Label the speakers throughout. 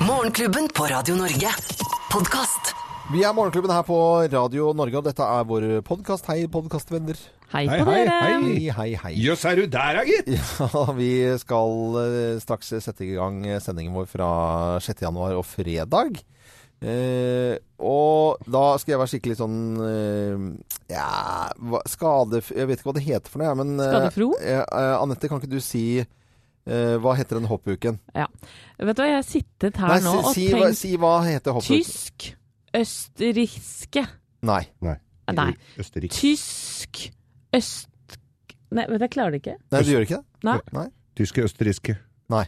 Speaker 1: Morgenklubben på Radio Norge. Podkast.
Speaker 2: Vi er Morgenklubben her på Radio Norge, og dette er vår podkast. Hei, podkastvenner.
Speaker 3: Hei på
Speaker 4: hei,
Speaker 3: dere.
Speaker 4: hei.
Speaker 2: Hei, hei.
Speaker 4: Jøss, er du der, da, gitt?
Speaker 2: Ja, vi skal eh, straks sette i gang sendingen vår fra 6. januar og fredag. Eh, og da skal jeg være skikkelig sånn eh, Ja, skadef... Jeg vet ikke hva det heter for noe, jeg, men eh,
Speaker 3: Skadefro?
Speaker 2: eh, Anette, kan ikke du si eh, Hva heter den hoppuken?
Speaker 3: Vet du hva, jeg har sittet her
Speaker 2: Nei,
Speaker 3: nå
Speaker 2: si,
Speaker 3: og
Speaker 2: si,
Speaker 3: tenkt
Speaker 2: si hva heter hoppuken.
Speaker 3: tysk, østerrikske
Speaker 2: Nei.
Speaker 3: Nei.
Speaker 4: Østerrike.
Speaker 3: Tysk, øst... Nei, vet du, jeg klarer det ikke.
Speaker 2: Nei, du gjør ikke det?
Speaker 3: Nei.
Speaker 2: Nei.
Speaker 4: Tyske, østerrikske.
Speaker 2: Nei.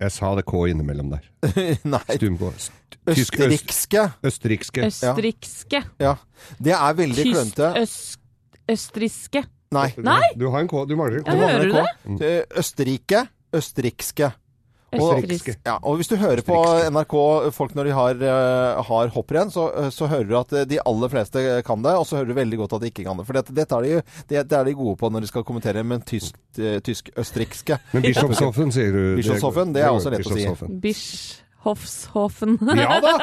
Speaker 4: Jeg sa det K innimellom der.
Speaker 2: Nei.
Speaker 4: Stum Østerrikske. Tysk, øst,
Speaker 2: Østerrikske.
Speaker 4: Ja.
Speaker 3: ja.
Speaker 2: Det er veldig
Speaker 3: Tysk,
Speaker 2: klønete.
Speaker 3: øst... Østerrikske.
Speaker 2: Nei.
Speaker 3: Nei!
Speaker 4: Du har en K. Du mangler en K.
Speaker 3: Ja, hører du det?
Speaker 4: Mm.
Speaker 2: Eh, Østerrike, østerrikske. Og-. Ja, og hvis du hører på NRK folk når de har, uh, har hopprenn, så, eh, så hører du at eh, de aller fleste kan det, og så hører du veldig godt at de ikke kan det. For dette, dette er de, det, det er de gode på når de skal kommentere med tysk-østerrikske. tysk-østerrikske.
Speaker 4: Men Bischofshofen, sier du.
Speaker 2: Bischofshofen, det er også lett å si.
Speaker 4: Bischofshofen.
Speaker 3: Bischofshofen.
Speaker 4: Ja da!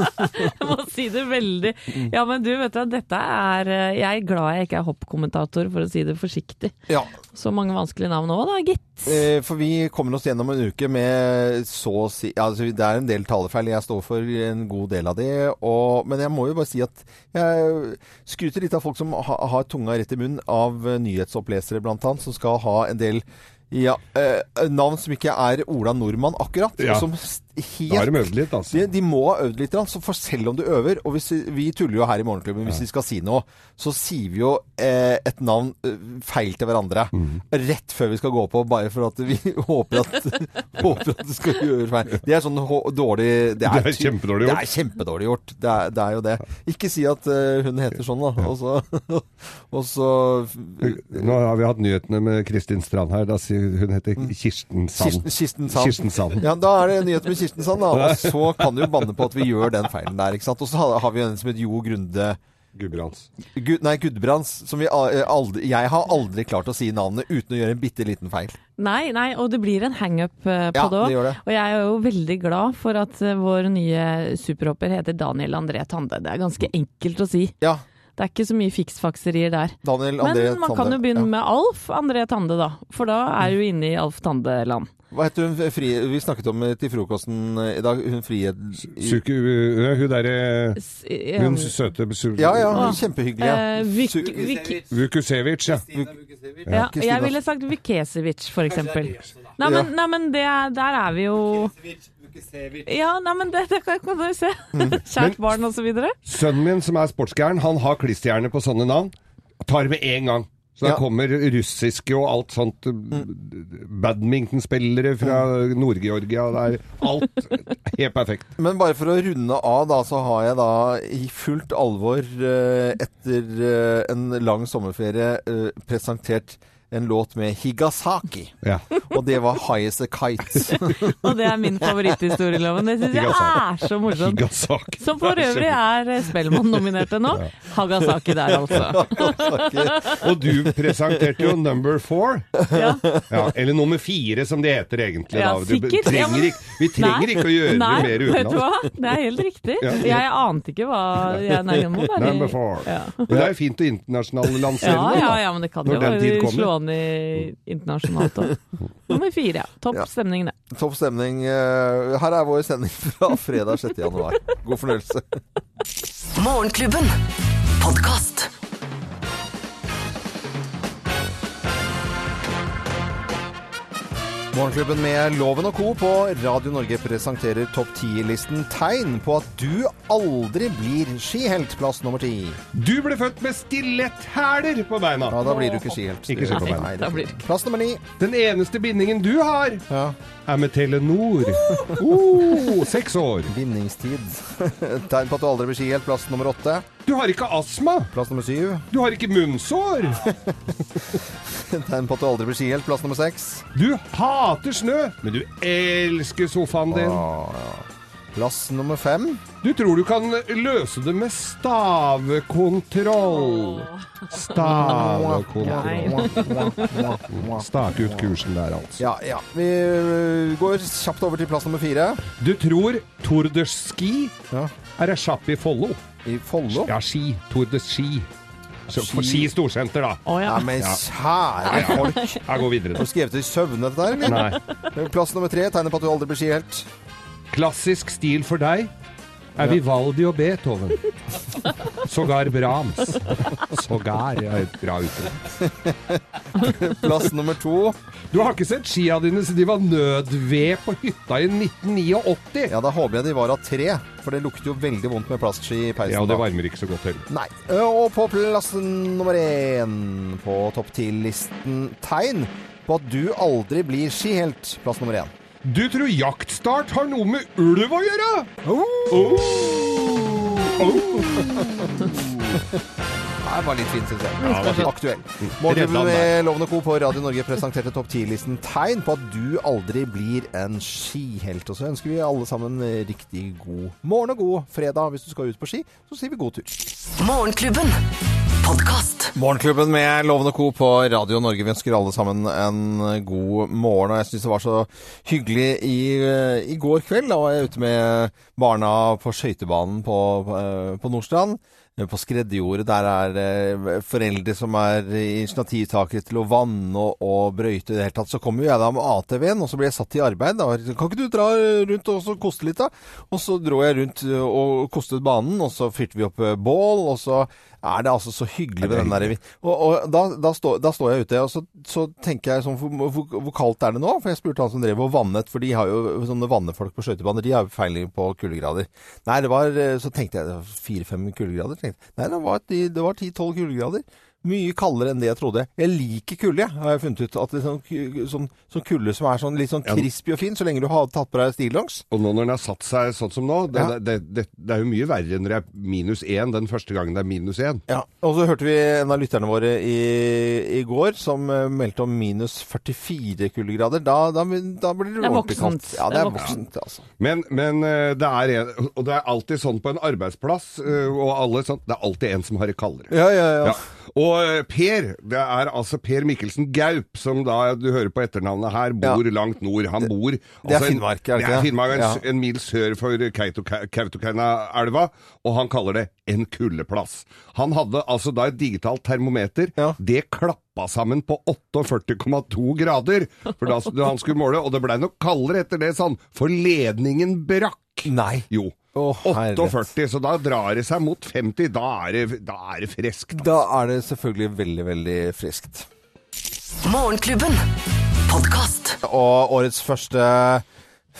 Speaker 3: Jeg må si det veldig Ja, men du, vet du, dette er eh, Jeg er glad jeg ikke er hoppkommentator, for å si det forsiktig.
Speaker 2: Ja,
Speaker 3: Så mange vanskelige navn òg, da, gitt.
Speaker 2: eh, for vi kommer oss gjennom en uke med så å si altså, Det er en del talefeil. Jeg står for en god del av det. Og, men jeg må jo bare si at jeg skryter litt av folk som ha, har tunga rett i munnen, av nyhetsopplesere annet, som skal ha en del ja, eh, navn som ikke er Ola Nordmann akkurat.
Speaker 4: Ja.
Speaker 2: Og som helt
Speaker 4: Da har de øvd litt, altså.
Speaker 2: de, de må ha øvd litt, altså, for selv om du øver Og hvis, vi- vi tuller jo her i Morgenklubben, hvis vi skal si noe, så sier vi jo eh, et navn eh, feil til hverandre.
Speaker 4: Mm.
Speaker 2: Rett før vi skal gå på, bare for at vi håper at, håper at du skal gjøre feil. Det er sånn dårlig Det er,
Speaker 4: Det er kjempedårlig gjort.
Speaker 2: Det er kjempedårlig gjort. Det er, det er jo det. Ikke si at uh, hun heter sånn, da. Og så, og så
Speaker 4: Nå har vi hatt nyhetene med Kristin Strand her. Da sier hun heter Kirsten Sand.
Speaker 2: Kirsten, Kirsten Sand.
Speaker 4: Kirsten Sand.
Speaker 2: Ja, da er det nyhet med Kirsten Sand, da. Og så kan du jo banne på at vi gjør den feilen der, ikke sant. Og så har har vi en som heter Jo Grunde
Speaker 4: Gudbrands.
Speaker 2: Gud, nei, Gudbrands. Som vi aldri, jeg har aldri klart å si navnet uten å gjøre en bitte liten feil.
Speaker 3: Nei, nei, og det blir en hangup eh, på
Speaker 2: Ja,
Speaker 3: det òg. Og jeg er jo veldig glad for at eh, vår nye superhopper heter Daniel André Tande. Det er ganske enkelt å si.
Speaker 2: Ja.
Speaker 3: Det er ikke så mye fiksfakserier der.
Speaker 2: Daniel
Speaker 3: Men
Speaker 2: André
Speaker 3: man kan
Speaker 2: Tande.
Speaker 3: jo begynne
Speaker 2: Ja.
Speaker 3: med Alf André Tande, da. For da er du inne i Alf Tande-land.
Speaker 2: Hva heter hun fri, Vi snakket om til frokosten eh, i dag. Hun frihet...
Speaker 4: Suku, uh, hun derre
Speaker 3: eh,
Speaker 4: Hun søte
Speaker 2: Ja, ja.
Speaker 3: hun
Speaker 2: Kjempehyggelig.
Speaker 3: eh, Vik,
Speaker 4: Vukusevich, ja.
Speaker 3: ja, jeg ville sagt Vukesevic, for eksempel. Nei, men, nei, men det, er- der er vi jo Ja, nei, men det, det kan kan jo se.
Speaker 2: Mm.
Speaker 3: Kjært barn og så videre.
Speaker 4: Sønnen min som er sportsgæren, han har klisterhjerne på sånne navn. Tar med en gang. Så da
Speaker 2: Ja.
Speaker 4: kommer russiske og alt sånt
Speaker 2: Mm.
Speaker 4: badmintonspillere fra Nord-Georgia. Det er alt helt perfekt.
Speaker 2: Men bare for å runde av, da, så har jeg da i fullt alvor eh, etter eh, en lang sommerferie eh, presentert en låt med Higasaki.
Speaker 4: Ja.
Speaker 2: Og det var High as a Kite.
Speaker 3: Og det er min favoritthistorie, Loven. Det syns jeg er så morsomt.
Speaker 4: Higasaki.
Speaker 3: Som for øvrig er Spellemann-nominerte nå. Hagasaki der, altså.
Speaker 4: Og du presenterte jo number four.
Speaker 3: Ja.
Speaker 4: Ja, eller nummer fire, som det heter egentlig.
Speaker 3: Ja,
Speaker 4: da. Du
Speaker 3: sikkert.
Speaker 4: Trenger ikke, vi trenger
Speaker 3: Nei.
Speaker 4: ikke å gjøre
Speaker 3: Nei,
Speaker 4: det mer
Speaker 3: vet du hva? Det er helt riktig.
Speaker 4: Ja.
Speaker 3: Jeg ante ikke hva jeg Nei, jeg må bare
Speaker 4: Number four.
Speaker 3: Ja.
Speaker 4: Men det er jo fint å internasjonalisere
Speaker 3: Ja, ja, ja, men det kan
Speaker 4: Når
Speaker 3: jo
Speaker 4: den tid
Speaker 3: være
Speaker 4: kommer.
Speaker 3: Slå internasjonalt òg. Nummer fire, ja. Topp
Speaker 2: Ja.
Speaker 3: stemning, det.
Speaker 2: Topp stemning. eh, Her er vår sending fra fredag 6. januar. God fornøyelse.
Speaker 1: Morgenklubben.
Speaker 2: Morgenklubben med Loven og Co. på Radio Norge presenterer topp 10-listen tegn på at du aldri blir skihelt. Plass nummer ti.
Speaker 4: Du ble født med stiletthæler på beina.
Speaker 2: Ja, da blir du ikke skihelt.
Speaker 4: Ikke ski på beina.
Speaker 2: Nei,
Speaker 3: Da blir
Speaker 2: ikke. Plass nummer ni.
Speaker 4: Den eneste bindingen du har,
Speaker 2: Ja.
Speaker 4: er med Telenor. Oh, seks år.
Speaker 2: Bindingstid. Tegn på at du aldri blir skihelt. Plass nummer åtte.
Speaker 4: Du har ikke astma.
Speaker 2: Plass nummer syv.
Speaker 4: Du har ikke munnsår.
Speaker 2: Tegn på at du aldri blir skihelt. Plass nummer seks.
Speaker 4: Du hater snø, men du elsker sofaen din.
Speaker 2: Ah, ja. Plass nummer fem.
Speaker 4: Du tror du kan løse det med stavekontroll. Stavekontroll. Stake ut kursen der, altså.
Speaker 2: Ja, ja. Vi går kjapt over til plass nummer fire.
Speaker 4: Du tror Tour de Ski
Speaker 2: Ja.
Speaker 4: er etappe i Follo?
Speaker 2: I Follo.
Speaker 4: Ja, ski. Tour de Ski. Så, for Ski storsenter, da.
Speaker 3: Oh, ja.
Speaker 2: Nei, men kjære folk.
Speaker 4: Jeg går videre.
Speaker 2: Har du skrevet det i søvne, dette der? eller?
Speaker 4: Nei.
Speaker 2: Plass nummer tre tegner på at du aldri blir skihelt.
Speaker 4: Klassisk stil for deg er Vivaldi og Beethoven. Sågar Brahms. Sågar er et bra uttrykk.
Speaker 2: Plass nummer to.
Speaker 4: Du har ikke sett skia dine siden de var nødved på hytta i 1989?
Speaker 2: Ja, da håper jeg de var av tre, for det lukter jo veldig vondt med plastski i peisen.
Speaker 4: Ja, og det varmer ikke så godt heller.
Speaker 2: Nei. Og på plass nummer én på topp ti-listen tegn på at du aldri blir skihelt. Plass nummer én.
Speaker 4: Du tror jaktstart har noe med ulv å gjøre? Oh.
Speaker 2: Det var litt fint, syns jeg.
Speaker 4: Ja, det var fint.
Speaker 2: Aktuell. Morgen
Speaker 4: den
Speaker 2: med Lovende Co. på Radio Norge presenterte topp 10-listen tegn på at du aldri blir en skihelt. Og så ønsker vi alle sammen riktig god morgen og god fredag. Hvis du skal ut på ski, så sier vi god tur.
Speaker 1: Morgenklubben. Podcast.
Speaker 2: Morgenklubben med Lovende Co. på Radio Norge. Vi ønsker alle sammen en god morgen. Og jeg syns det var så hyggelig i, i går kveld. Da var jeg ute med barna på skøytebanen på, på Nordstrand. På skredderjordet. Der er det foreldre som er initiativtakere til å vanne og, og brøyte i det hele tatt. Så kommer jo jeg da med ATV-en, og så blir jeg satt i arbeid. Da. Kan ikke du dra rundt og koste litt, da? Og så dro jeg rundt og kostet banen, og så fyrte vi opp eh, bål, og så er det altså så hyggelig med den der Og, og da, da, står, da står jeg ute, og så, så tenker jeg sånn hvor, hvor, kaldt er det nå? For jeg spurte han som drev og vannet, for de har jo sånne vannefolk på skøytebaner, de har jo feiling på kuldegrader. Nei, det var Så tenkte jeg fire-fem kuldegrader. Tenkte. Nei, det var, ti-tolv 10-12 kuldegrader. Mye kaldere enn det jeg trodde. Jeg liker kulde, har jeg funnet ut. At det er sånn, sånn, sånn kulde som er sånn litt sånn crispy og fin, så lenge du har tatt på deg stillongs.
Speaker 4: Og nå når den har satt seg sånn som nå, det,
Speaker 2: Ja.
Speaker 4: det, det, det er jo mye verre når det er minus én den første gangen det er minus én.
Speaker 2: Ja, og så hørte vi en av lytterne våre i, i går som eh, meldte om minus 44 kuldegrader. Da, da, da blir det, ordentlig kaldt. Ja, det er
Speaker 3: er
Speaker 2: voksent, altså.
Speaker 4: Men, men eh, det er en, og det er alltid sånn på en arbeidsplass, eh, og alle sånn, det er alltid en som har det kaldere.
Speaker 2: Ja, ja, ja.
Speaker 4: Ja. Og eh, Per, det er altså Per Mikkelsen Gaup, som da du hører på etternavnet her, bor langt nord. Han bor
Speaker 2: det er
Speaker 4: altså, en-
Speaker 2: Finnmark, er det
Speaker 4: det er? Finnmark, en,
Speaker 2: Ja.
Speaker 4: en mil sør for Kautoke- Kautokeino-elva, og han kaller det en kuldeplass. Han hadde altså da et digitalt termometer.
Speaker 2: Ja.
Speaker 4: Det klappa sammen på 48,2 grader for da han skulle måle, og det blei nok kaldere etter det, sånn, for ledningen brakk.
Speaker 2: Nei.
Speaker 4: Jo.
Speaker 2: Herlighet.
Speaker 4: 48, så da drar det seg mot 50. Da er det, da er det friskt.
Speaker 2: Da er det selvfølgelig veldig, veldig friskt.
Speaker 1: Morgenklubben.
Speaker 2: Og årets første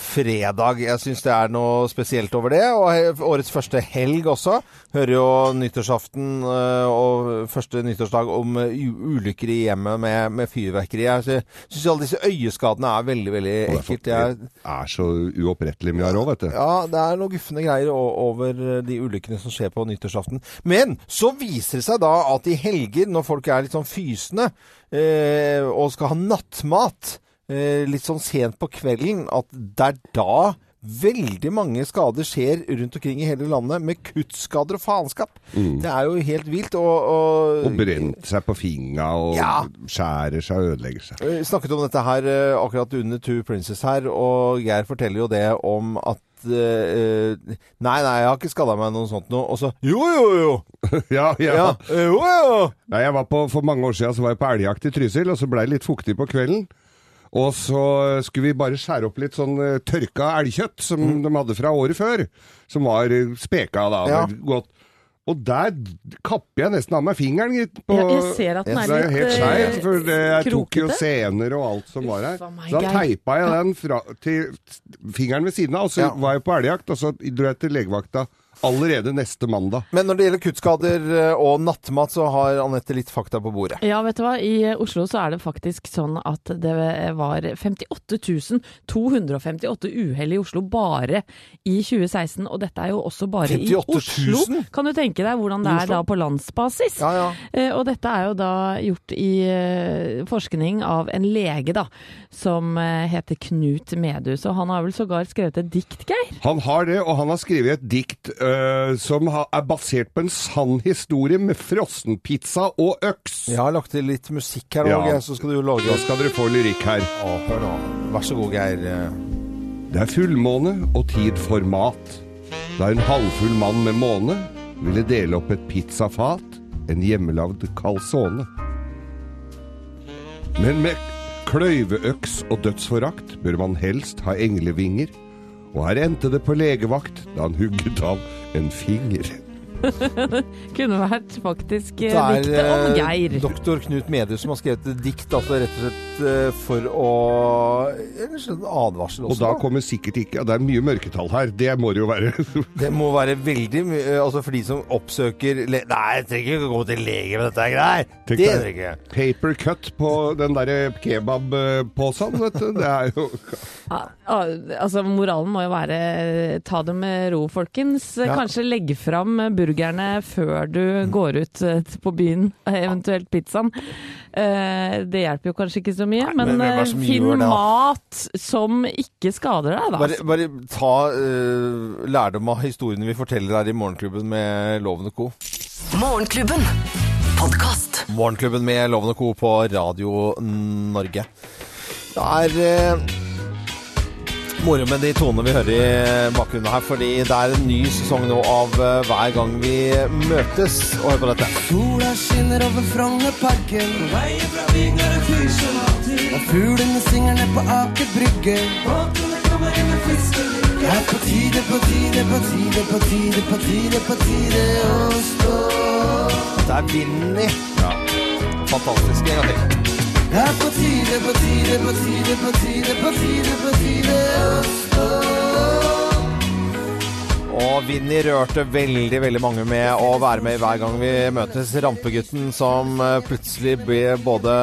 Speaker 2: fredag. Jeg syns det er noe spesielt over det. Og årets første helg også. Hører jo nyttårsaften øh, og første nyttårsdag om øh, ulykker i hjemmet med, med fyrverkeri. Jeg syns alle disse øyeskadene er veldig, veldig
Speaker 4: det er
Speaker 2: ekkelt.
Speaker 4: for- Det er så uopprettelig mye her òg, vet du.
Speaker 2: ja, det er noen gufne greier over eh, de ulykkene som skjer på nyttårsaften. Men så viser det seg da at i helger, når folk er litt sånn fysende eh, og skal ha nattmat eh, litt sånn sent på kvelden, at det er da veldig mange skader skjer rundt omkring i hele landet, med kuttskader og faenskap. Det er jo helt vilt. Og, og,
Speaker 4: Og brent seg på fingra og
Speaker 2: Ja.
Speaker 4: skjærer seg og ødelegger seg.
Speaker 2: Vi snakket om dette her eh, akkurat under Two Princess her, og Geir forteller jo det om at Uh, Nei, nei, jeg har ikke skada meg noe sånt noe. Og så Jo, jo, jo!
Speaker 4: ja, ja.
Speaker 2: Ja, Uh, jo, jo!
Speaker 4: Nei, jeg var på, for mange år siden så var jeg på elgjakt i Trysil, og så blei det litt fuktig på kvelden. Og så skulle vi bare skjære opp litt sånn eh, tørka elgkjøtt som de hadde fra året før. Som var eh, speka da.
Speaker 2: Ja.
Speaker 4: Godt. Og der kapper jeg nesten av meg fingeren, gitt. På,
Speaker 3: Ja, jeg ser at den er,
Speaker 4: er
Speaker 3: litt
Speaker 4: helt
Speaker 3: eh,
Speaker 4: for det, jeg tok jo sener og alt som var her. Så da teipa jeg den fra, til fingeren ved siden av, og så
Speaker 2: Ja.
Speaker 4: var jeg på elgjakt, og så dro jeg til legevakta. Allerede neste mandag.
Speaker 2: Men når det gjelder kuttskader eh, og nattmat, så har Anette litt fakta på bordet.
Speaker 3: Ja, vet du hva. I Oslo så er det faktisk sånn at det var 58 258 uhell i Oslo bare i 2016. Og dette er jo også bare
Speaker 2: 58
Speaker 3: i
Speaker 2: 000?
Speaker 3: Oslo. Kan du tenke deg hvordan det er da på landsbasis?
Speaker 2: Ja, ja.
Speaker 3: Eh, Og dette er jo da gjort i eh, forskning av en lege da, som eh, heter Knut Medhus. Og han har vel sågar skrevet et dikt, Geir?
Speaker 4: Han har det, og han har skrevet et dikt øh, som ha, er basert på en sann historie med frossenpizza og øks.
Speaker 2: Jeg har lagt til litt musikk her
Speaker 4: Ja.
Speaker 2: så skal du lage
Speaker 4: Da skal dere få lyrikk her.
Speaker 2: Å, hør nå. Vær så god, Geir.
Speaker 4: Det er fullmåne og tid for mat. Da en halvfull mann med måne ville dele opp et pizzafat, en hjemmelagd calzone. Men med kløyveøks og dødsforakt bør man helst ha englevinger, og her endte det på legevakt da han hugget av en finger.
Speaker 3: Kunne vært faktisk eh,
Speaker 2: Det er
Speaker 3: diktet om
Speaker 2: eh,
Speaker 3: Geir.
Speaker 2: doktor Knut Medhus som har skrevet et dikt, altså rett og slett eh, for å En slags advarsel
Speaker 4: Og
Speaker 2: også.
Speaker 4: da
Speaker 2: da.
Speaker 4: kommer sikkert ikke Det er mye mørketall her, det må det jo være.
Speaker 2: Det må være veldig mye Altså for de som oppsøker le Nei, jeg trenger ikke gå til lege med dette greier.
Speaker 4: Tenk
Speaker 2: Det trenger jeg ikke.
Speaker 4: Paper cut på den derre kebabposen, vet du. Det er jo
Speaker 3: altså Moralen må jo være ta det med ro, folkens.
Speaker 2: Ja.
Speaker 3: Kanskje legge fram burgerne før du går ut eh, på byen, eventuelt pizzaen. Eh, Det hjelper jo kanskje ikke så mye,
Speaker 2: Nei,
Speaker 3: men,
Speaker 2: men
Speaker 3: eh, finn
Speaker 2: det,
Speaker 3: mat som ikke skader deg, da.
Speaker 2: Bare, bare ta uh, lærdom av historiene vi forteller her i Morgenklubben med Loven og Co.
Speaker 1: Morgenklubben.
Speaker 2: Morgenklubben med Loven og Co. på Radio Norge. Det er eh, moro med de tonene vi hører i bakgrunnen her, fordi det er en ny sesong nå av eh, Hver gang vi møtes. Og hør på dette.
Speaker 5: Sola skinner over Frognerparken. Veien fra. Og fuglene synger ned på Aker Brygge. Båtene kommer inn med fiskelykke. Det er på tide, på tide, på tide, på tide, på tide, på tide å stå.
Speaker 2: Der vinner vinden Ja. Fantastisk. En gang til.
Speaker 5: Det er på tide, på tide,
Speaker 2: Og Vinni rørte veldig veldig mange med å være med hver gang vi møtes. Rampegutten som eh, plutselig ble både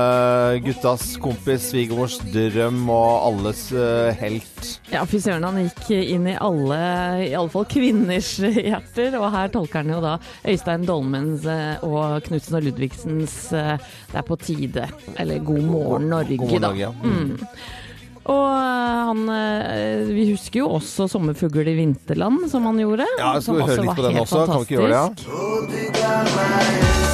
Speaker 2: guttas kompis, svigermors drøm og alles eh, helt.
Speaker 3: Ja, fy søren, han gikk inn i alle, i alle fall kvinners hjerter. Og her tolker han jo da Øystein Dolmens eh, og Knutsen og Ludvigsens 'Det er på tide', eller 'God morgen Norge',
Speaker 2: God morgen,
Speaker 3: da.
Speaker 2: Ja.
Speaker 3: Mm. Og eh, han eh, Vi husker jo også 'Sommerfugl i vinterland', som han gjorde.
Speaker 2: Ja, jeg skal vi høre litt på den også? Kan vi ikke gjøre det, ja?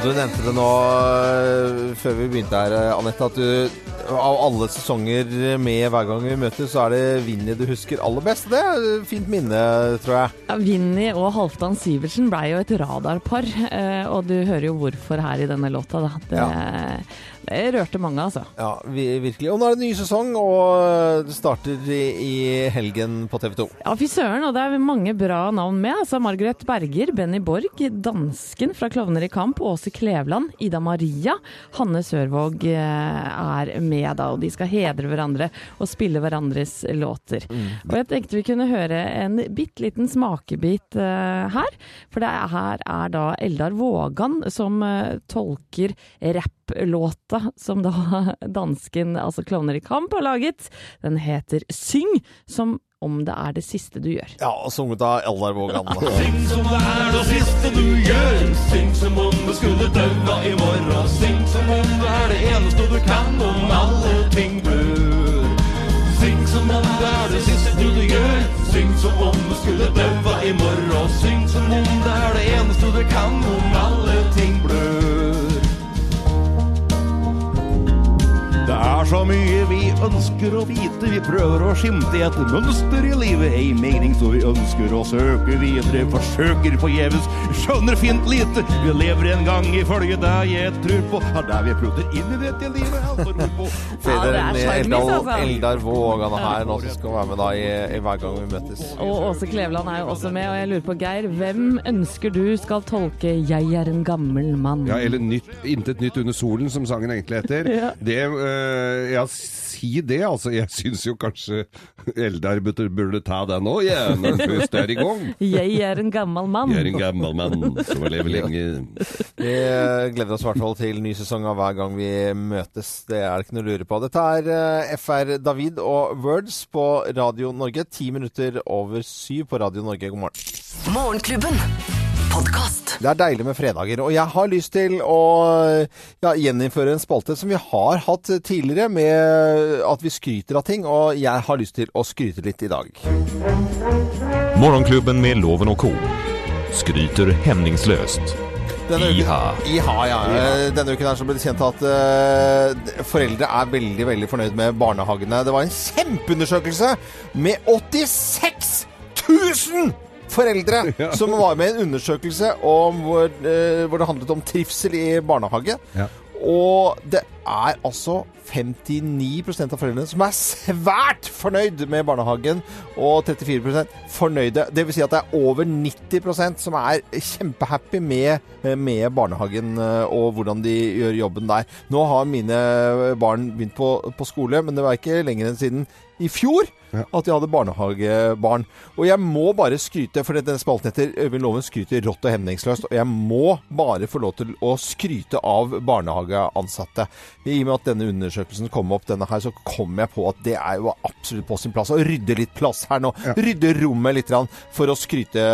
Speaker 5: Og du
Speaker 2: nevnte det nå eh, før vi begynte her, eh, Anette, at du av alle sesonger med hver gang vi møtes, så er det Vinni du husker aller best. Det er et fint minne, tror jeg.
Speaker 3: Ja, Vinni og Halvdan Sivertsen blei jo et radarpar, eh, og du hører jo hvorfor her i denne låta. Da. Det, det rørte mange, altså.
Speaker 2: Ja, vi, virkelig. Og nå er det ny sesong, og det starter i, i helgen på TV 2.
Speaker 3: Ja, fy søren, og det er mange bra navn med. Altså Margaret Berger, Benny Borg, dansken fra Klovner i kamp, Åse Klevland, Ida Maria, Hanne Sørvåg eh, er med da, og de skal hedre hverandre og spille hverandres låter. Og jeg tenkte vi kunne høre en bitte liten smakebit uh, her, for det er, her er da Eldar Vågan som uh, tolker rapplåta som da dansken, altså Klovner i kamp, har laget. Den heter Syng, som om det er det siste du gjør.
Speaker 2: Ja, og sunget av Eldar Vågan.
Speaker 6: Syng som det er det siste du gjør. Syng som om du skulle daua i morgen. Syng som om det er det eneste du kan om alle ons Er ønsker å vite. Vi prøver å skimte et mønster i livet, ei mening så vi ønsker å søke videre. Forsøker forgjeves, skjønner fint lite. Vi lever en gang ifølge deg jeg tror på. Har der vi putter inn i dette livet, altså ror på.
Speaker 3: Ja, det er
Speaker 2: Federen
Speaker 3: sjarmis,
Speaker 2: Eldar,
Speaker 3: altså.
Speaker 2: Eldar Vågan er her nå som skal være med deg i, i Hver gang vi møtes.
Speaker 3: Og Åse Kleveland er jo også med, og jeg lurer på, Geir, hvem ønsker du skal tolke 'Jeg er en gammel mann'?
Speaker 4: Ja, eller nytt, 'Intet nytt under solen', som sangen egentlig heter.
Speaker 3: Ja.
Speaker 4: Det, uh, ja, si det, altså. Jeg syns jo kanskje Eldar burde, ta den òg, jeg, når den først er i gang.
Speaker 3: Jeg er en gammel mann.
Speaker 4: Jeg er en gammel mann som har levd lenge.
Speaker 2: Vi gleder oss i hvert fall til ny sesong av Hver gang vi møtes. Det er det ikke noe å lure på. Dette er eh, FR David og Words på Radio Norge. Ti minutter over syv på Radio Norge. God morgen.
Speaker 1: Morgenklubben. Podkast.
Speaker 2: Det er deilig med fredager, og jeg har lyst til å ja, gjeninnføre en spalte som vi har hatt tidligere, med at vi skryter av ting, og jeg har lyst til å skryte litt i dag.
Speaker 7: Morgonklubben med Loven og Co. Skryter hemningsløst.
Speaker 2: Denne uken,
Speaker 7: Iha.
Speaker 2: Iha, ja. Eh, Denne uken her så ble det kjent at uh, foreldre er veldig, veldig fornøyd med barnehagene. Det var en kjempeundersøkelse med 86 000 foreldre som var med i en undersøkelse om hvor, eh, hvor det handlet om trivsel i barnehage.
Speaker 4: Ja.
Speaker 2: Og det er altså 59% av foreldrene som er svært fornøyd med barnehagen, og 34% fornøyde. Det vil si at det er over 90% som er kjempehappy med, med barnehagen eh, og hvordan de gjør jobben der. Nå har mine barn begynt på, på skole, men det var ikke lenger enn siden i fjor
Speaker 4: Ja.
Speaker 2: at de hadde barnehagebarn. Og jeg må bare skryte, for denne spalten heter Øyvind Loven skryter rått og hemningsløst. Og jeg må bare få lov til å skryte av barnehageansatte. I og med at denne undersøkelsen kom opp, denne her, så kom jeg på at det er jo absolutt på sin plass å rydde litt plass her nå. Rydde rommet litt for å skryte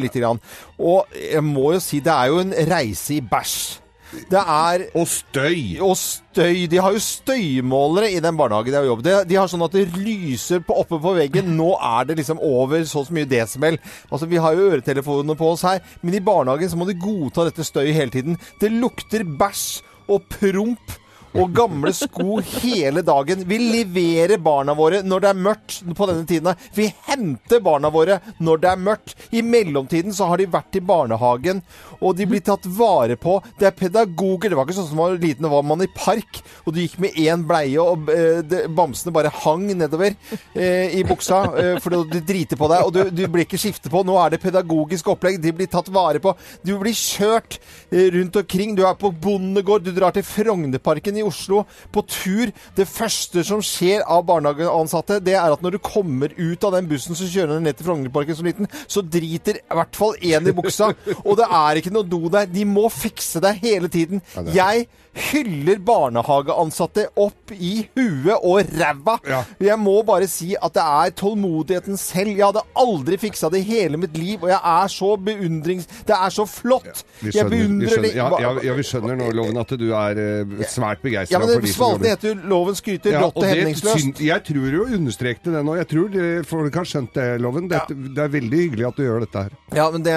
Speaker 2: litt. Og jeg må jo si, det er jo en reise i bæsj. Det er
Speaker 4: Og støy!
Speaker 2: og støy. De har jo støymålere i den barnehagen jeg har jobbet i. De har sånn at det lyser på, oppe på veggen. Nå er det liksom over så og så mye desibel. Altså, vi har jo øretelefoner på oss her, men i barnehagen så må de godta dette støyet hele tiden. Det lukter bæsj og promp. Og gamle sko hele dagen. Vi leverer barna våre når det er mørkt på denne tiden. Vi henter barna våre når det er mørkt. I mellomtiden så har de vært i barnehagen, og de blir tatt vare på. Det er pedagoger. Det var ikke sånn som var liten, da var man i park, og du gikk med én bleie, og eh, det- bamsene bare hang nedover eh, i buksa eh, fordi du driter på deg, og du, du blir ikke skiftet på. Nå er det pedagogisk opplegg. De blir tatt vare på. Du blir kjørt eh, rundt omkring. Du er på bondegård, du drar til Frognerparken i Oslo på tur. Det første som skjer av barnehageansatte, det er at når du kommer ut av den bussen som kjører ned til Frognerparken som liten, så driter i hvert fall én i buksa. Og det er ikke noe do der. De må fikse deg hele tiden. Jeg hyller barnehageansatte opp i huet og ræva.
Speaker 4: Ja.
Speaker 2: Jeg må bare si at det er tålmodigheten selv. Jeg hadde aldri fiksa det i hele mitt liv, og jeg er så beundrings... Det er så flott. Ja,
Speaker 4: skjønner, jeg
Speaker 2: beundrer det.
Speaker 4: ja, ja, ja, vi skjønner nå, Loven, at du er eh, svært begeistra
Speaker 2: Ja, men
Speaker 4: for de som jobber.
Speaker 2: heter jo 'Loven skryter
Speaker 4: Ja,
Speaker 2: rått og hemningsløst'.
Speaker 4: jeg tror jo understrekte det nå. Jeg tror det, folk har skjønt det, Loven. Det, det er veldig hyggelig at du gjør dette her.
Speaker 2: Ja, men det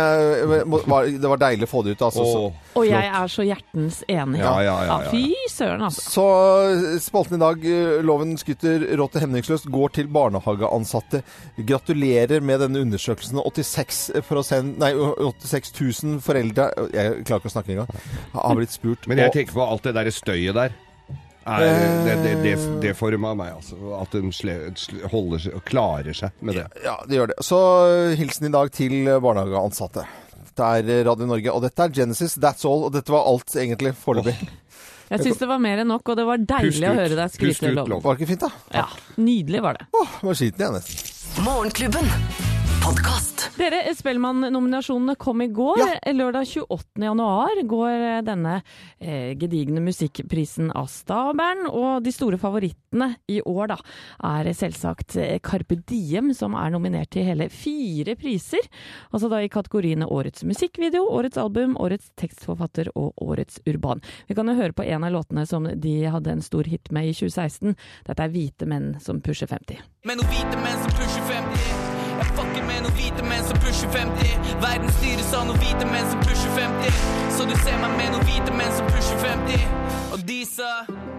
Speaker 2: var, det var deilig å få det ut. Altså. Så,
Speaker 3: Og jeg er så hjertens enig.
Speaker 4: Ja, ja, ja, ja.
Speaker 3: Fy søren, altså.
Speaker 2: så spalten i dag, eh, 'Loven skutter rått og hemningsløst', går til barnehageansatte. Gratulerer med denne undersøkelsen. 86, nei, 86 000 foreldre Jeg klarer ikke å snakke engang. Har blitt spurt.
Speaker 4: Men jeg tenker på alt det derre støyet der. Er, det, det, det, det forma meg, altså. At sle, holder seg og klarer seg med det.
Speaker 2: Ja, det gjør det. Så hilsen i dag til barnehageansatte. Det er Radio Norge, og dette er Genesis, That's All. Og dette var alt egentlig foreløpig.
Speaker 3: Jeg syns det var mer enn nok, og det var deilig å høre deg skryte.
Speaker 2: Var det ikke fint, da?
Speaker 3: Ja, Nydelig var det.
Speaker 2: Åh, var skiten igjen, nesten.
Speaker 1: Morgenklubben. Podkast.
Speaker 3: Dere, Spellemann-nominasjonene kom i går.
Speaker 2: Ja.
Speaker 3: Lørdag 28. januar går denne eh, gedigne musikkprisen av stabelen. Og de store favorittene i år da, er selvsagt eh, Carpe Diem, som er nominert til hele fire priser. Altså da i kategoriene Årets musikkvideo, Årets album, Årets tekstforfatter og Årets urban. Vi kan jo høre på en av låtene som de hadde en stor hit med i 2016. Dette er Hvite menn som pusher 50.
Speaker 8: Men hvite menn som pusher 50 Jeg fucker med noen hvite menn som pusher 50 Verden styres av noen hvite menn som pusher 50 Så du ser meg med noen hvite menn som pusher 50 Og Hei,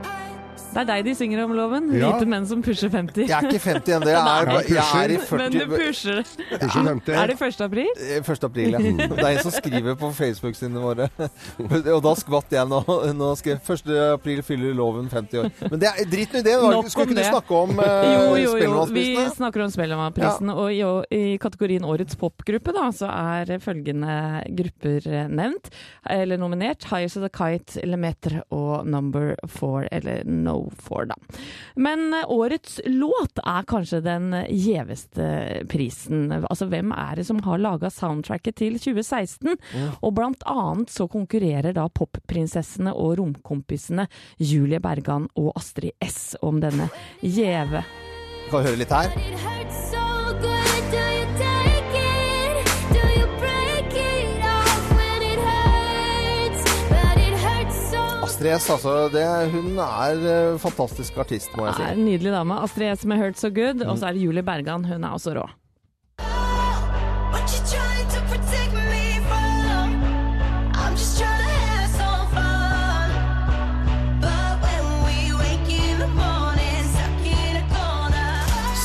Speaker 3: Det er deg de synger om, Loven.
Speaker 4: Ja.
Speaker 3: Hvite menn som pusher 50.
Speaker 2: Jeg er ikke 50 ennå. Jeg, er- jeg er i
Speaker 3: Men du pusher.
Speaker 4: Pusher 50.
Speaker 3: Er det 1. april?
Speaker 2: Eh, 1. april, ja. Det er en som skriver på Facebook-sidene våre. Og da skvatt jeg nå. Nå skrev 1. april fyller loven 50 år. Men det er drit nå i det. Skulle ikke du snakke om uh,
Speaker 3: Jo, jo, jo. Vi snakker om Spellemannprisen. Og i, i kategorien Årets popgruppe da, så er følgende grupper eh, nevnt, eller nominert. Higher of the Kite, Lemetre og Number Four, eller No Four, da. Men eh, årets låt er kanskje den gjeveste prisen. Altså hvem er det som har laga soundtracket til 2016? Og blant annet så konkurrerer da popprinsessene og romkompisene Julie Bergan og Astrid S om denne gjeve
Speaker 2: Vi kan høre litt her.
Speaker 9: So
Speaker 2: Astrid S, altså. Det, hun er eh, fantastisk artist, må jeg
Speaker 3: er
Speaker 2: si.
Speaker 3: en nydelig dame. Astrid S med 'Hurt So Good', og så er det Julie Bergan. Hun er også rå.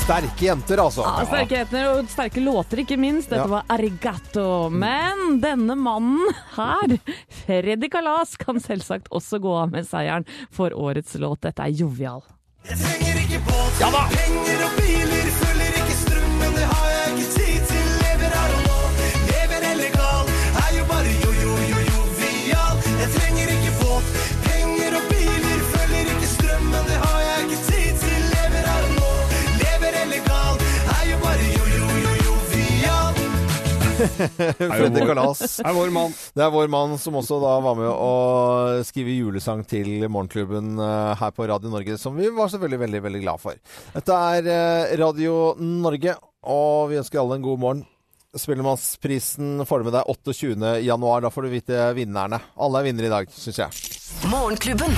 Speaker 2: Sterke jenter, altså.
Speaker 3: Ja, sterke jenter og sterke låter, ikke minst. Dette
Speaker 2: Ja.
Speaker 3: var 'Arigato'. Men denne mannen her, Freddy Kalas, kan selvsagt også gå av med seieren for årets låt. Dette er jovial.
Speaker 5: Jeg trenger ikke båt, penger og
Speaker 2: Freddy Kalas.
Speaker 4: Det er vår mann.
Speaker 2: Det er vår mann som også da var med å skrive julesang til Morgenklubben eh, her på Radio Norge, som vi var selvfølgelig veldig, veldig glad for. Dette er eh, Radio Norge, og vi ønsker alle en god morgen. Spellemannsprisen får du med deg 28. januar. Da får du vite vinnerne. Alle er vinnere i dag, syns jeg.
Speaker 1: Morgenklubben.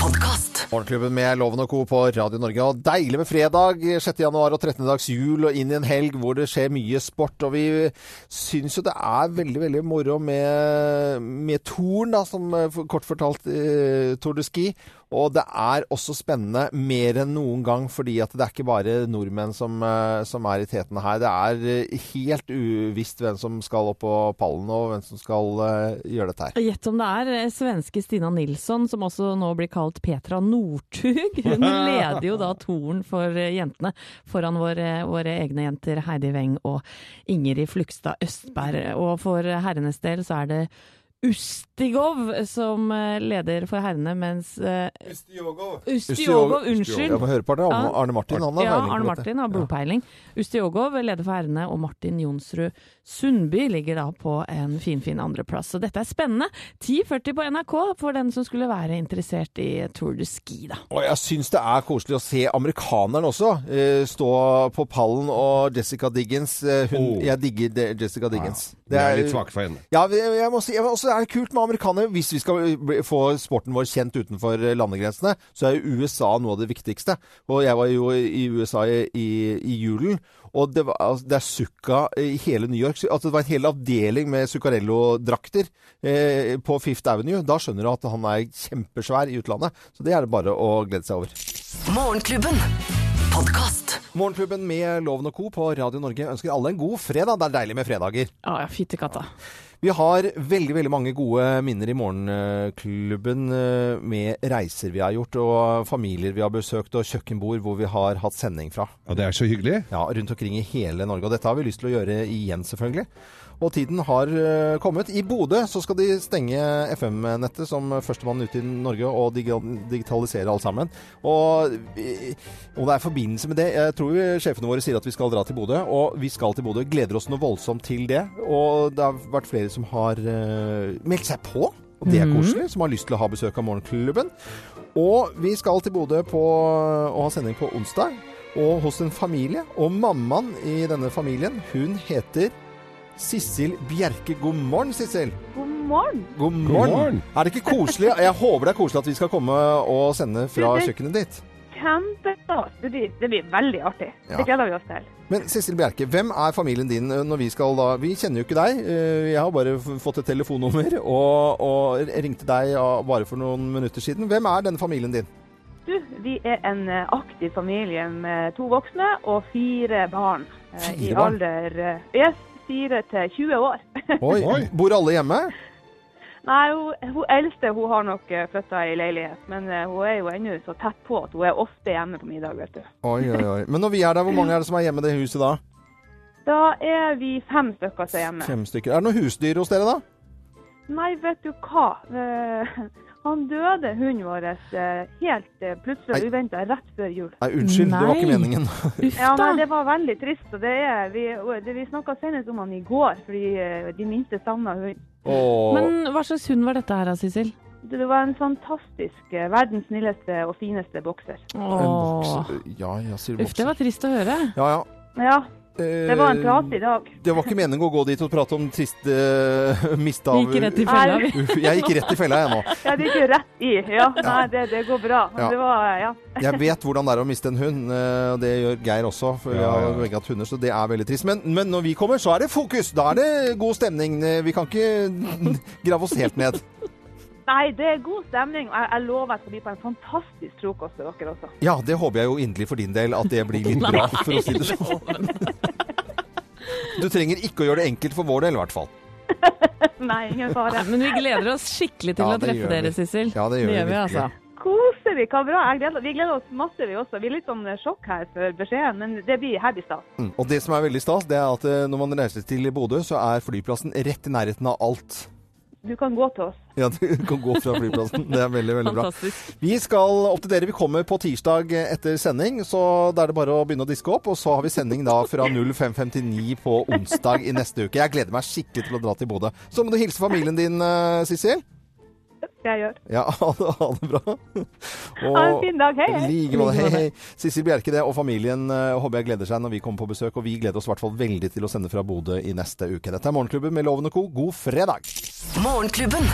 Speaker 1: Podkast.
Speaker 2: Morgenklubben med Loven og Co. på Radio Norge. Og deilig med fredag, 6. januar og 13. dags jul, og inn i en helg hvor det skjer mye sport. Og vi syns jo det er veldig, veldig moro med, med Torn, da, som eh, kort fortalt eh, Tour de Ski. Og det er også spennende mer enn noen gang, fordi at det er ikke bare nordmenn som, eh, som er i tetene her. Det er eh, helt uvisst hvem som skal opp på pallen, og hvem som skal gjøre dette her.
Speaker 3: Gjett om det er svenske Stina Nilsson, som også nå blir kalt Petra Northug. Hun leder jo da toren for eh, jentene, foran våre, våre egne jenter Heidi Weng og Ingrid Flugstad Østberg. Og for herrenes del så er det Ustigov som eh, leder for herrene, mens eh, Ustiogov, unnskyld.
Speaker 2: Jeg må høre på det. Arne,
Speaker 3: Ja.
Speaker 2: Arne Martin, han har
Speaker 3: Ja,
Speaker 2: peiling
Speaker 3: Arne. Martin har blodpeiling. Ustiogov leder for herrene, og Martin Jonsrud Sundby ligger da på en finfin andreplass. Så dette er spennende. 10.40 på NRK for den som skulle være interessert i Tour de Ski, da.
Speaker 2: Og jeg syns det er koselig å se amerikaneren også eh, stå på pallen, og Jessica Diggins eh, hun,
Speaker 4: Oh.
Speaker 2: Jeg digger Jessica Diggins.
Speaker 4: Det er litt svakt for henne.
Speaker 2: Ja, jeg, jeg må si, jeg må også er kult med amerikanere. Hvis vi skal få sporten vår kjent utenfor eh, landegrensene, så er USA noe av det viktigste. Og jeg var jo i USA i, i, i julen, og det, var, altså, det er Zucca i hele New York. Altså, det var en hel avdeling med Zuccarello-drakter eh, på Fifth Avenue. Da skjønner du at han er kjempesvær i utlandet. Så det er det bare å glede seg over.
Speaker 1: Morgenklubben. Podkast.
Speaker 2: Morgenklubben med Loven og Co. på Radio Norge ønsker alle en god fredag. Det er deilig med fredager.
Speaker 3: Ja, ja, fytti katta.
Speaker 2: Vi har veldig veldig mange gode minner i Morgenklubben eh, med reiser vi har gjort, og familier vi har besøkt, og kjøkkenbord hvor vi har hatt sending fra.
Speaker 4: Ja, det er så hyggelig.
Speaker 2: Ja, Rundt omkring i hele Norge. Og dette har vi lyst til å gjøre igjen, selvfølgelig. Og tiden har eh, kommet. I Bodø så skal de stenge FM-nettet som førstemann ute i Norge og digitalisere alt sammen. Og, om det er forbindelse med det. Jeg tror vi- sjefene våre sier at vi skal dra til Bodø, og vi skal til Bodø. Gleder oss noe voldsomt til det. Og det har vært flere som har eh, meldt seg på. Og det er koselig. Som har lyst til å ha besøk av Morgenklubben. Og vi skal til Bodø og ha sending på onsdag. Og hos en familie. Og mammaen i denne familien, hun heter Sissel Bjerke. God morgen, Sissel.
Speaker 10: God morgen.
Speaker 2: God morgen.
Speaker 4: God morgen.
Speaker 2: Er det ikke koselig? Jeg håper det er koselig at vi skal komme og sende fra
Speaker 10: det-
Speaker 2: kjøkkenet ditt.
Speaker 10: Kjempestas. Det det blir veldig artig.
Speaker 2: Ja.
Speaker 10: Det gleder vi oss til.
Speaker 2: Men Sissel Bjerke, hvem er familien din eh, når vi skal da Vi kjenner jo ikke deg. Eh, Jeg har bare fått et telefonnummer og, og ringte deg bare for noen minutter siden. Hvem er denne familien din?
Speaker 10: Du, vi er en eh, aktiv familie med to voksne og fire barn. I
Speaker 2: Fire barn?
Speaker 10: alder eh, yes, 4 til 20 år.
Speaker 2: Oi.
Speaker 4: Oi.
Speaker 2: Bor alle hjemme?
Speaker 10: Nei, hun, hun eldste hun har nok flytta i leilighet, men eh, hun er jo ennå så tett på at hun er ofte hjemme på middag, vet du.
Speaker 2: Oi, oi, oi. Men når vi er der, hvor mange er det som er hjemme i det huset da?
Speaker 10: Da er vi fem stykker som er hjemme.
Speaker 2: Fem stykker. Er det noen husdyr hos dere da?
Speaker 10: Nei, vet du hva. Han døde, hunden vår, eh, helt eh, plutselig
Speaker 2: Nei.
Speaker 10: og uventa rett før jul.
Speaker 2: Nei, unnskyld, det var ikke meningen.
Speaker 10: Ja,
Speaker 3: men
Speaker 10: nei, Det var veldig trist. og det er, Vi, det, vi snakka senest om han i går, fordi eh, de minste savna hund.
Speaker 2: Åh.
Speaker 3: Men hva slags hund var dette her Sissel?
Speaker 10: Det det var en fantastisk, verdens snilleste og fineste bokser.
Speaker 2: En
Speaker 3: Åh.
Speaker 2: Ja, jeg sier
Speaker 3: Uff, det var trist å høre.
Speaker 2: Ja, ja.
Speaker 10: Ja, det var en prat i dag.
Speaker 2: Det var ikke meningen å gå dit og prate om triste uh, miste av
Speaker 3: Vi gikk rett i fella, vi.
Speaker 2: Jeg gikk rett i fella, jeg nå.
Speaker 10: Ja, det gikk jo rett i. Ja, nei, det, det går bra.
Speaker 2: Ja.
Speaker 10: det var, ja.
Speaker 2: Jeg vet hvordan det er å miste en hund, eh, det gjør Geir også. For
Speaker 4: Ja,
Speaker 2: har
Speaker 4: ja.
Speaker 2: begge hatt hunder, så det er veldig trist. Men, men når vi kommer, så er det fokus! Da er det god stemning. Eh, Vi kan ikke grave oss helt ned.
Speaker 10: Nei, det er god stemning. og Jeg, jeg lover at skal bli på en fantastisk frokost til dere også.
Speaker 2: Ja, det håper jeg jo inderlig for din del, at det blir litt bra, for å si det sånn. Du trenger ikke å gjøre det enkelt for vår del, i hvert fall.
Speaker 10: Nei, ingen fare.
Speaker 3: Men vi gleder oss skikkelig til
Speaker 2: Ja,
Speaker 3: å treffe dere. Sissel.
Speaker 2: Ja, det gjør vi virkelig.
Speaker 3: altså.
Speaker 10: Koser vi, hva bra. Jeg gleder, vi gleder oss masse, vi også. Vi er litt sånn sjokk her for beskjeden, men det blir herlig stas.
Speaker 2: Mm. Og det som er veldig stas, det er at eh, når man reiser til Bodø, så er flyplassen rett i nærheten av alt.
Speaker 10: Du kan gå til oss.
Speaker 2: Ja, du kan gå fra flyplassen. Det er veldig, veldig bra. Vi skal opp til dere. Vi kommer på tirsdag etter sending, så da er det bare å begynne å diske opp. Og så har vi sending da fra 05.59 på onsdag i neste uke. Jeg gleder meg skikkelig til å dra til Bodø. Så må du hilse familien din, eh, Sissel.
Speaker 10: Jeg gjør.
Speaker 2: Ja, ha det, ha det bra. Og
Speaker 10: Ha en fin dag. Hei, hei.
Speaker 2: like måte. Hei, hei. Sissel Bjerke det, og familien eh, håper jeg gleder seg når vi kommer på besøk. Og vi gleder oss i hvert fall veldig til å sende fra Bodø i neste uke. Dette er Morgenklubben med Loven og Co. God fredag!
Speaker 1: Morgenklubben.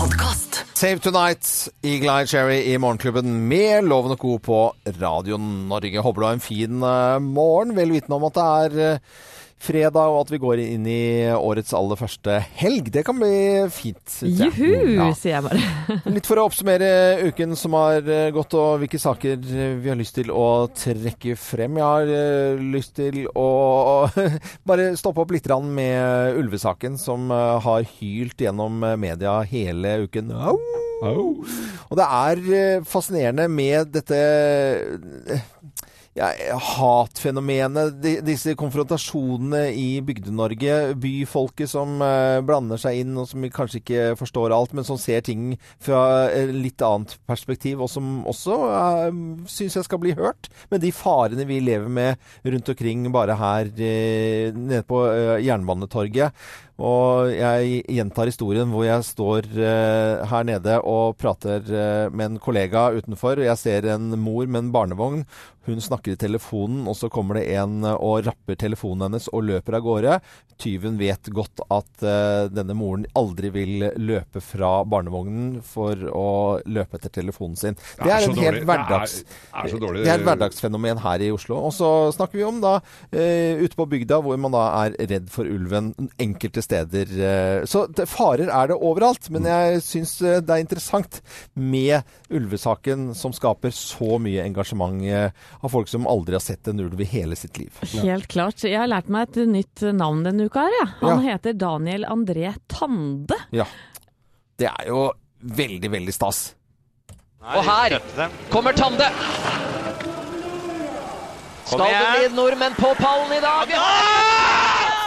Speaker 1: Podcast.
Speaker 2: Save Tonight, Eagle Eye Cherry i Morgenklubben med Loven og Co. på Radio Norge. Håper du har en fin eh, morgen, vel vitende om at det er eh, fredag, og at vi går inn i årets aller første helg. Det kan bli fint.
Speaker 3: Juhu,
Speaker 2: Ja.
Speaker 3: sier jeg bare.
Speaker 2: Litt for å oppsummere uken som har eh, gått, og hvilke saker eh, vi har lyst til å trekke frem. Jeg har eh, lyst til å bare stoppe opp litt med ulvesaken, som har hylt gjennom media hele uken. Au! Og det er fascinerende med dette ja, hatfenomenet, de, disse konfrontasjonene i Bygde-Norge. Byfolket som eh, blander seg inn, og som kanskje ikke forstår alt, men som ser ting fra eh, litt annet perspektiv, og som også eh, syns jeg skal bli hørt. Men de farene vi lever med rundt omkring bare her eh, nede på eh, Jernbanetorget. Og jeg gjentar historien hvor jeg står eh, her nede og prater eh, med en kollega utenfor. og Jeg ser en mor med en barnevogn. Hun snakker i telefonen, og så kommer det en eh, og rapper telefonen hennes og løper av gårde. Tyven vet godt at eh, denne moren aldri vil løpe fra barnevognen for å løpe etter telefonen sin. Det er, helt hverdags...
Speaker 4: Det er, er så dårlig.
Speaker 2: Det er et hverdagsfenomen her i Oslo. Og så snakker vi om da eh, ute på bygda hvor man da er redd for ulven enkelte steder. Eh, så farer er det overalt. Men jeg syns eh, det er interessant med ulvesaken som skaper så mye engasjement eh, av folk som aldri har sett en ulv i hele sitt liv.
Speaker 3: Helt klart. Jeg har lært meg et nytt navn denne uka her, ja. Han
Speaker 2: Ja.
Speaker 3: heter Daniel André Tande.
Speaker 2: Ja. Det er jo veldig, veldig stas.
Speaker 11: Og her kommer Tande. Skal det bli nordmenn på pallen i dag?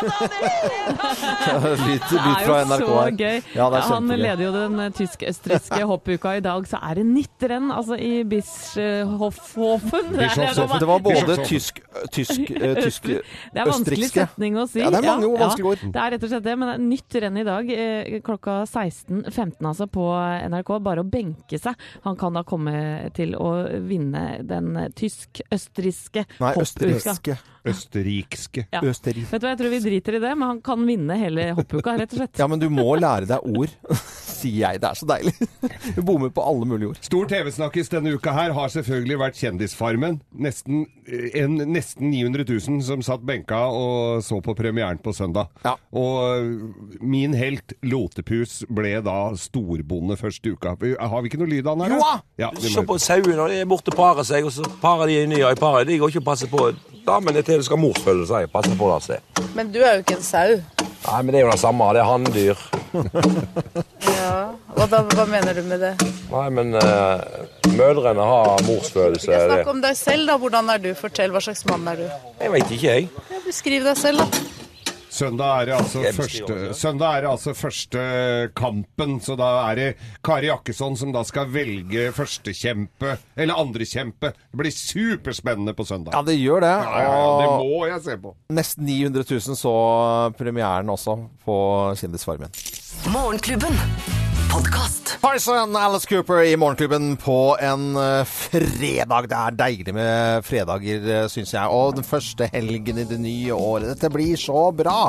Speaker 2: Litt
Speaker 3: Det er
Speaker 2: fra
Speaker 3: jo
Speaker 2: NRK
Speaker 3: så
Speaker 2: her.
Speaker 3: gøy.
Speaker 2: Ja, det er
Speaker 3: han
Speaker 2: kjempegøy.
Speaker 3: leder jo den eh, tysk-østerrikske hoppuka i dag, så er det nytt renn altså i Bischofhofen. Det
Speaker 2: Det var både tysk, tysk, eh, tysk
Speaker 3: Det er vanskelig setning å si.
Speaker 2: Ja, det er mange vanskelige ord.
Speaker 3: Det er rett og slett det, men det er nytt renn i dag eh, klokka 16.15 altså på NRK. Bare å benke seg. Han kan da komme til å vinne den tysk-østerrikske
Speaker 2: Nei,
Speaker 3: hoppuka.
Speaker 2: østerrikske.
Speaker 4: Østerrikske.
Speaker 3: Ja.
Speaker 2: Østerrikske.
Speaker 3: Vet du hva, jeg tror vi driter i det, men han kan vinne hele hoppuka, rett og slett.
Speaker 2: Ja, men du må lære deg ord. sier jeg. Det er så deilig. Vi bommer på alle mulige ord.
Speaker 4: Stor TV-snakkis denne uka her har selvfølgelig vært Kjendisfarmen. Nesten, eh, en, nesten 900 000 som satt benka og så på premieren på søndag. Og eh, min helt Lotepus ble da storbonde første uka. Har vi ikke noe lyd av han her?
Speaker 12: Jo da!
Speaker 4: Ja,
Speaker 12: Se på sauene og de er borte og parer seg, og så parer de nye i paret. De går ikke og passer på damene til det skal morsfølge seg. Passer på det. Se.
Speaker 13: Men du er jo ikke en sau.
Speaker 12: Nei, men det er jo det samme. Det er hanndyr.
Speaker 13: Ja. Hva, da, hva mener du med det?
Speaker 12: Nei, men eh, mødrene har morsfølelse.
Speaker 13: Jeg
Speaker 12: Det.
Speaker 13: om deg selv, da. Hvordan er du? Fortell. Hva slags mann er du?
Speaker 12: Jeg veit ikke, jeg.
Speaker 13: Ja, beskriv deg selv, da.
Speaker 4: Søndag er det altså første, søndag er det altså første kampen, så da er det Kari Jakkesson som da skal velge førstekjempe, eller andrekjempe. Det blir superspennende på søndag.
Speaker 2: Ja, det gjør det.
Speaker 4: Ja, ja, ja, det må jeg se på.
Speaker 2: Nesten 900 000 så premieren også på Kjendisfarmen.
Speaker 1: Morgenklubben. Podkast.
Speaker 2: Parson Alice Cooper i Morgenklubben på en eh, fredag. Det er deilig med fredager, uh, syns jeg. Og den første helgen i det nye året. Dette blir så bra!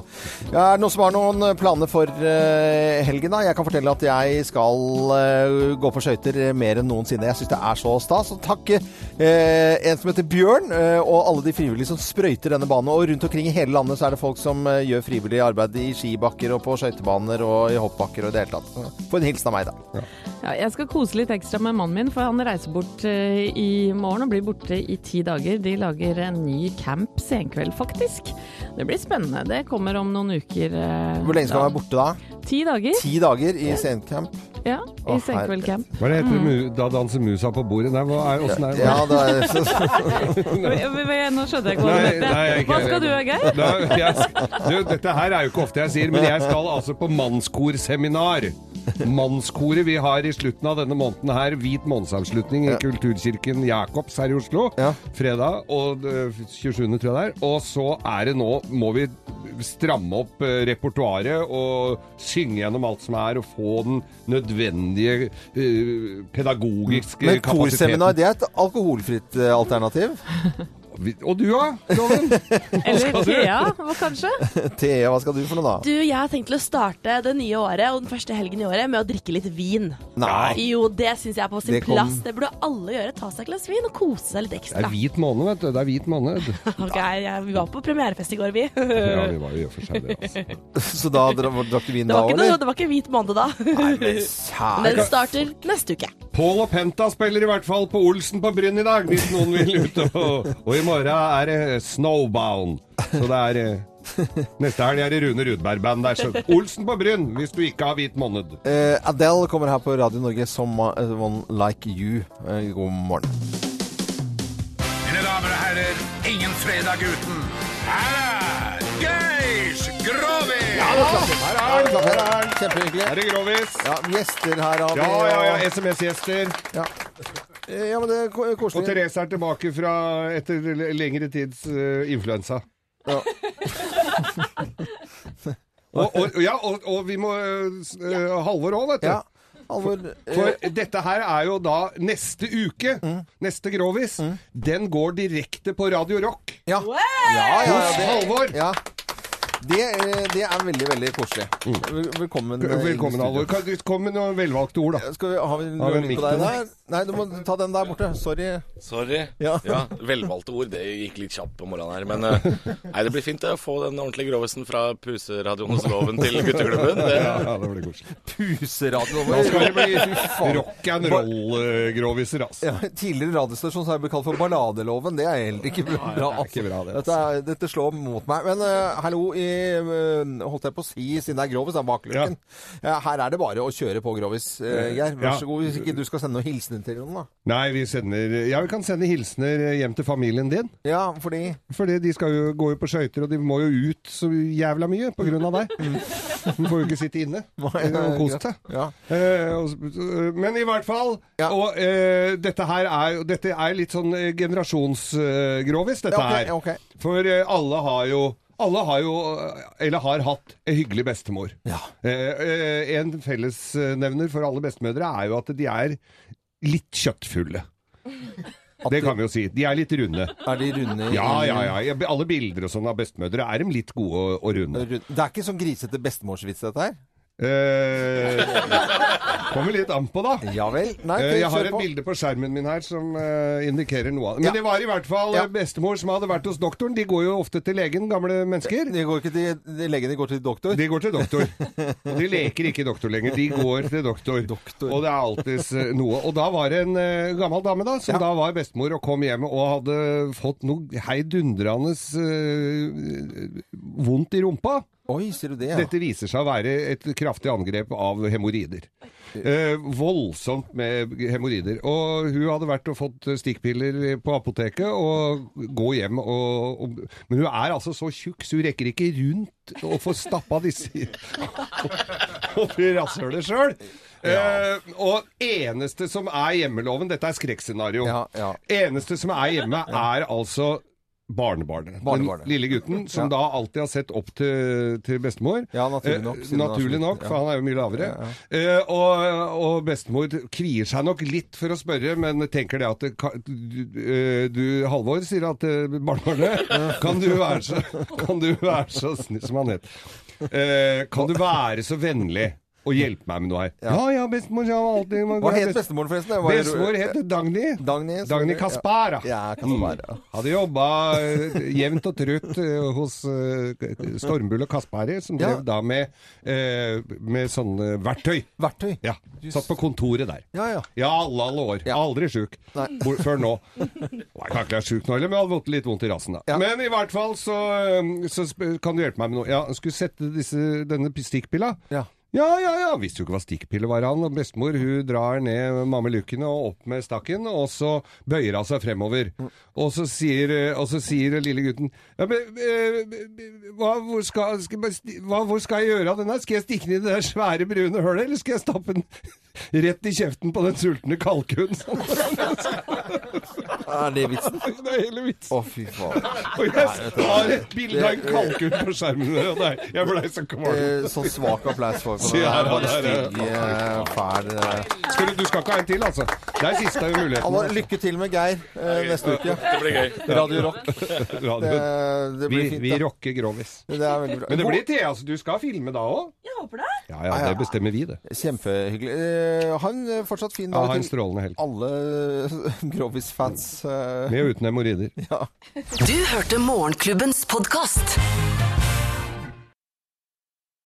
Speaker 2: Er det noen som har noen planer for eh, helgen? da? Jeg kan fortelle at jeg skal eh, gå på skøyter mer enn noensinne. Jeg syns det er så stas. Og takke eh, en som heter Bjørn, eh, og alle de frivillige som sprøyter denne banen. Og rundt omkring i hele landet så er det folk som eh, gjør frivillig arbeid i skibakker og på skøytebaner og i hoppbakker og i det hele tatt. Få en hilsen av meg, da.
Speaker 3: Ja, jeg skal kose litt ekstra med mannen min, for han reiser bort eh, i morgen og blir borte i ti dager. De lager en ny camp senkveld, faktisk. Det blir spennende. Det kommer om noen uker. eh,
Speaker 2: Hvor lenge skal han være borte da?
Speaker 3: Ti dager.
Speaker 2: Ti dager i sencamp?
Speaker 3: Ja,
Speaker 2: i
Speaker 3: i senkveldcamp.
Speaker 4: Hva er det heter
Speaker 3: Mm.
Speaker 4: da danser musa på bordet? Nei, hva er, åssen er det?
Speaker 2: Ja, det er
Speaker 3: Nå skjønner jeg ikke hva du mente. Hva skal du, Geir?
Speaker 4: Jeg, du, dette her er jo ikke ofte jeg sier, men jeg skal altså på mannskorseminar. Mannskoret vi har i slutten av denne måneden her, hvit månedsavslutning i Kulturkirken Jakobs her i Oslo. Fredag og eh, 27. tror jeg det er. Og så er det nå, må vi stramme opp eh, repertoaret og synge gjennom alt som er, og få den nødvendige uh, pedagogiske
Speaker 2: Men
Speaker 4: kapasiteten.
Speaker 2: korseminar, det er et alkoholfritt eh, alternativ?
Speaker 4: Og du da, Loven?
Speaker 3: Eller Thea, hva kanskje?
Speaker 2: Thea, hva skal du for noe da?
Speaker 14: Du, jeg har tenkt til å starte det nye året og den første helgen i året med å drikke litt vin.
Speaker 2: Nei.
Speaker 14: Jo, det syns jeg er på sin
Speaker 4: Det kom-
Speaker 14: plass. Det burde alle gjøre. Ta seg et glass vin og kose seg litt ekstra.
Speaker 4: Det er hvit måned, vet du. Det er hvit måned.
Speaker 14: Ok, jeg, vi var på premierefest i går, vi.
Speaker 4: Ja, vi var jo i og for seg det, altså.
Speaker 2: Så da dra- drakk du vin da òg, eller?
Speaker 14: det var ikke hvit måned da. Nei, Men den starter neste uke.
Speaker 4: Pål og Penta spiller i hvert fall på Olsen på Brynn i dag, hvis noen vil ut. Og, og i morgen er det Snowbound. Så det er eh, Neste helg er det Rune Rudberg-band der. Så Olsen på Brynn, hvis du ikke har hvit måned.
Speaker 2: Uh, Adele kommer her på Radio Norge som eh, One Like You. Uh, god morgen.
Speaker 15: Mine damer og herrer, ingen fredag uten. Her er
Speaker 2: Er han. Kjempehyggelig.
Speaker 4: Her er Grovis.
Speaker 2: Ja, gjester her har vi.
Speaker 4: Ja, ja, ja. SMS-gjester.
Speaker 2: Ja. Eh, ja, men det er koselig.
Speaker 4: Og. Therese er tilbake fra etter lengre tids uh, influensa.
Speaker 2: Ja.
Speaker 4: og, og, ja, og, og vi må uh, Halvor òg, vet du.
Speaker 2: Ja, Halvor, eh,
Speaker 4: For dette her er jo da neste uke.
Speaker 2: Mm.
Speaker 4: Neste Grovis. Den går direkte på Radio Rock.
Speaker 2: Ja. Ja, ja, ja,
Speaker 4: Hos Halvor.
Speaker 2: Ja. Det, eh, det er veldig, veldig koselig. Mm. Velkommen.
Speaker 4: Velkommen, Halvor.
Speaker 2: studio.
Speaker 4: Kan du komme med noen velvalgte ord, da?
Speaker 2: Skal vi, har vi
Speaker 4: Har vi
Speaker 2: lyd
Speaker 4: mikk
Speaker 2: på deg der? Nei, du må ta den der borte. Sorry.
Speaker 16: Sorry.
Speaker 2: Ja.
Speaker 16: Ja. velvalgte ord. Det gikk litt kjapt på morgenen her. Men eh, nei, det blir fint det, å få den ordentlige grovisen fra puseradioen hos Loven til gutteklubben. Det,
Speaker 4: Ja, ja, det blir koselig.
Speaker 2: Puseradio.
Speaker 4: Da skal det bli
Speaker 2: Fy faen.
Speaker 4: rock and roll-groviser, altså.
Speaker 2: Ja, tidligere radiostasjon så har jeg blitt kalt for Balladeloven. Det er heller ikke bra.
Speaker 4: Nei, det er
Speaker 2: altså.
Speaker 4: ikke bra, det,
Speaker 2: Dette, er, dette slår mot meg. Men uh, hallo, i, holdt jeg på å si, siden det er Grovis, da, baklukken. Ja, her er det bare å kjøre på Grovis, uh, Geir. Vær
Speaker 4: Ja.
Speaker 2: så god, hvis ikke du skal sende noen hilsener til noen, da.
Speaker 4: Nei, vi sender Ja, vi kan sende hilsener hjem til familien din.
Speaker 2: Ja, fordi
Speaker 4: Fordi de skal jo gå på skøyter, og de må jo ut så jævla mye på grunn av deg. De får jo ikke sitte inne og kose deg.
Speaker 2: Ja.
Speaker 4: Eh, men i hvert fall Og eh, dette her er, dette er litt sånn eh, generasjonsgrovis, dette
Speaker 2: Ja, okay,
Speaker 4: her.
Speaker 2: Okay.
Speaker 4: For eh, alle har jo alle har jo, eller har hatt, en hyggelig bestemor. Ja. eh, en fellesnevner for alle bestemødre er jo at de er litt kjøttfulle. Det kan vi jo si. De er litt runde.
Speaker 2: Er de runde? i-
Speaker 4: Ja, ja, ja. Alle bilder og sånn av bestemødre er de litt gode og, og runde.
Speaker 2: Det er ikke sånn grisete bestemorsvits, dette her?
Speaker 4: Eh, kommer litt an på, da.
Speaker 2: Ja vel. Nei,
Speaker 4: Eh, jeg har et
Speaker 2: på.
Speaker 4: bilde på skjermen min her som eh, indikerer noe av det. Men
Speaker 2: Ja.
Speaker 4: det var i hvert fall
Speaker 2: Ja.
Speaker 4: eh, bestemor som hadde vært hos doktoren. De går jo ofte til legen, gamle mennesker.
Speaker 2: De går ikke til de legen, de går til doktor.
Speaker 4: De går til doktor. Og de leker ikke doktor lenger, de går til doktor. Og det er alltids eh, noe. Og da var det en eh, gammel dame da, som da var bestemor og kom hjem og hadde fått noe heidundrende eh, vondt i rumpa.
Speaker 2: Oi, ser du det, ja.
Speaker 4: Dette viser seg å være et kraftig angrep av hemoroider. Eh, voldsomt med hemoroider. Og hun hadde vært og fått stikkpiller på apoteket og gå hjem og, og Men hun er altså så tjukk, så hun rekker ikke rundt å få stappa disse oppi rasshølet sjøl. Eh, og eneste som er hjemmeloven Dette er skrekkscenario. Eneste som er hjemme, er altså barnebarnet. Den lille gutten som
Speaker 2: Ja.
Speaker 4: da alltid har sett opp til, til bestemor.
Speaker 2: Ja, naturlig nok,
Speaker 4: Eh,
Speaker 2: siden er
Speaker 4: naturlig nok, for
Speaker 2: ja.
Speaker 4: han er jo mye lavere.
Speaker 2: Ja,
Speaker 4: Eh, og, og bestemor kvier seg nok litt for å spørre, men tenker det at det, du, eh, du, Halvor sier at eh, barnebarnet Kan du være så, kan du være så snill som han het. Eh, kan du være så vennlig og hjelpe meg med noe her? Ja, ja, bestemor ja, alltid
Speaker 2: Hva het bestemoren forresten? Var-
Speaker 4: Bestemor het Dagny.
Speaker 2: Dagny,
Speaker 4: Dagny. Kaspara.
Speaker 2: Ja, Kaspara.
Speaker 4: Mm. Hadde jobba eh, jevnt og trutt eh, hos eh, Stormbull og Kaspari, som
Speaker 2: Ja.
Speaker 4: drev da med, med sånne verktøy.
Speaker 2: Verktøy?
Speaker 4: Ja. Satt på kontoret der.
Speaker 2: Ja, ja.
Speaker 4: Ja, alle, alle år. Aldri sjuk. Før nå. Jeg kan ikke være sjuk nå heller, men jeg hadde fått litt vondt i rassen da. Men i hvert fall så, så kan du hjelpe meg med noe. Ja, skulle sette disse, denne stikkpilla.
Speaker 2: Ja.
Speaker 4: Ja, ja, ja. Visste jo ikke hva stikkpille var han. Og bestemor hun drar ned mammelukkene og opp med stakken, og så bøyer hun seg fremover. Og så sier, eh, og så sier lille gutten ja, men, eh, hva, hvor, skal, skal, hva, hvor skal jeg gjøre av den her? Skal jeg stikke den i det der svære brune hølet, eller skal jeg stappe den rett i kjeften på den sultne kalkunen?
Speaker 2: Er det vitsen?
Speaker 4: Det er hele vitsen.
Speaker 2: Å, fy faen.
Speaker 4: Og jeg har et bilde av en kalkun på skjermen, og er- jeg blei så kvalm.
Speaker 2: Eh, Så svak applaus for for den eh, fæl eh.
Speaker 4: Skal du, du skal ikke ha en til, altså? Det er siste muligheten.
Speaker 2: Halvor, lykke til med Geir eh, neste uke.
Speaker 4: Det blir gøy.
Speaker 2: Radio Rock.
Speaker 4: Radio.
Speaker 2: Det, det blir
Speaker 4: vi,
Speaker 2: fint.
Speaker 4: vi rocker grovis.
Speaker 2: Det er veldig bra.
Speaker 4: Men det blir Thea, altså. Du skal filme da òg?
Speaker 14: Jeg håper det.
Speaker 4: Ja, ja, det bestemmer vi, det.
Speaker 2: Kjempehyggelig. Eh, Ha en eh, fortsatt fin
Speaker 4: Ja,
Speaker 2: dag
Speaker 4: ha en
Speaker 2: til
Speaker 4: strålende helg.
Speaker 2: alle Grovis-fans. Eh.
Speaker 4: Med og uten hemoroider.
Speaker 2: Ja.
Speaker 1: Du hørte Morgenklubbens podkast.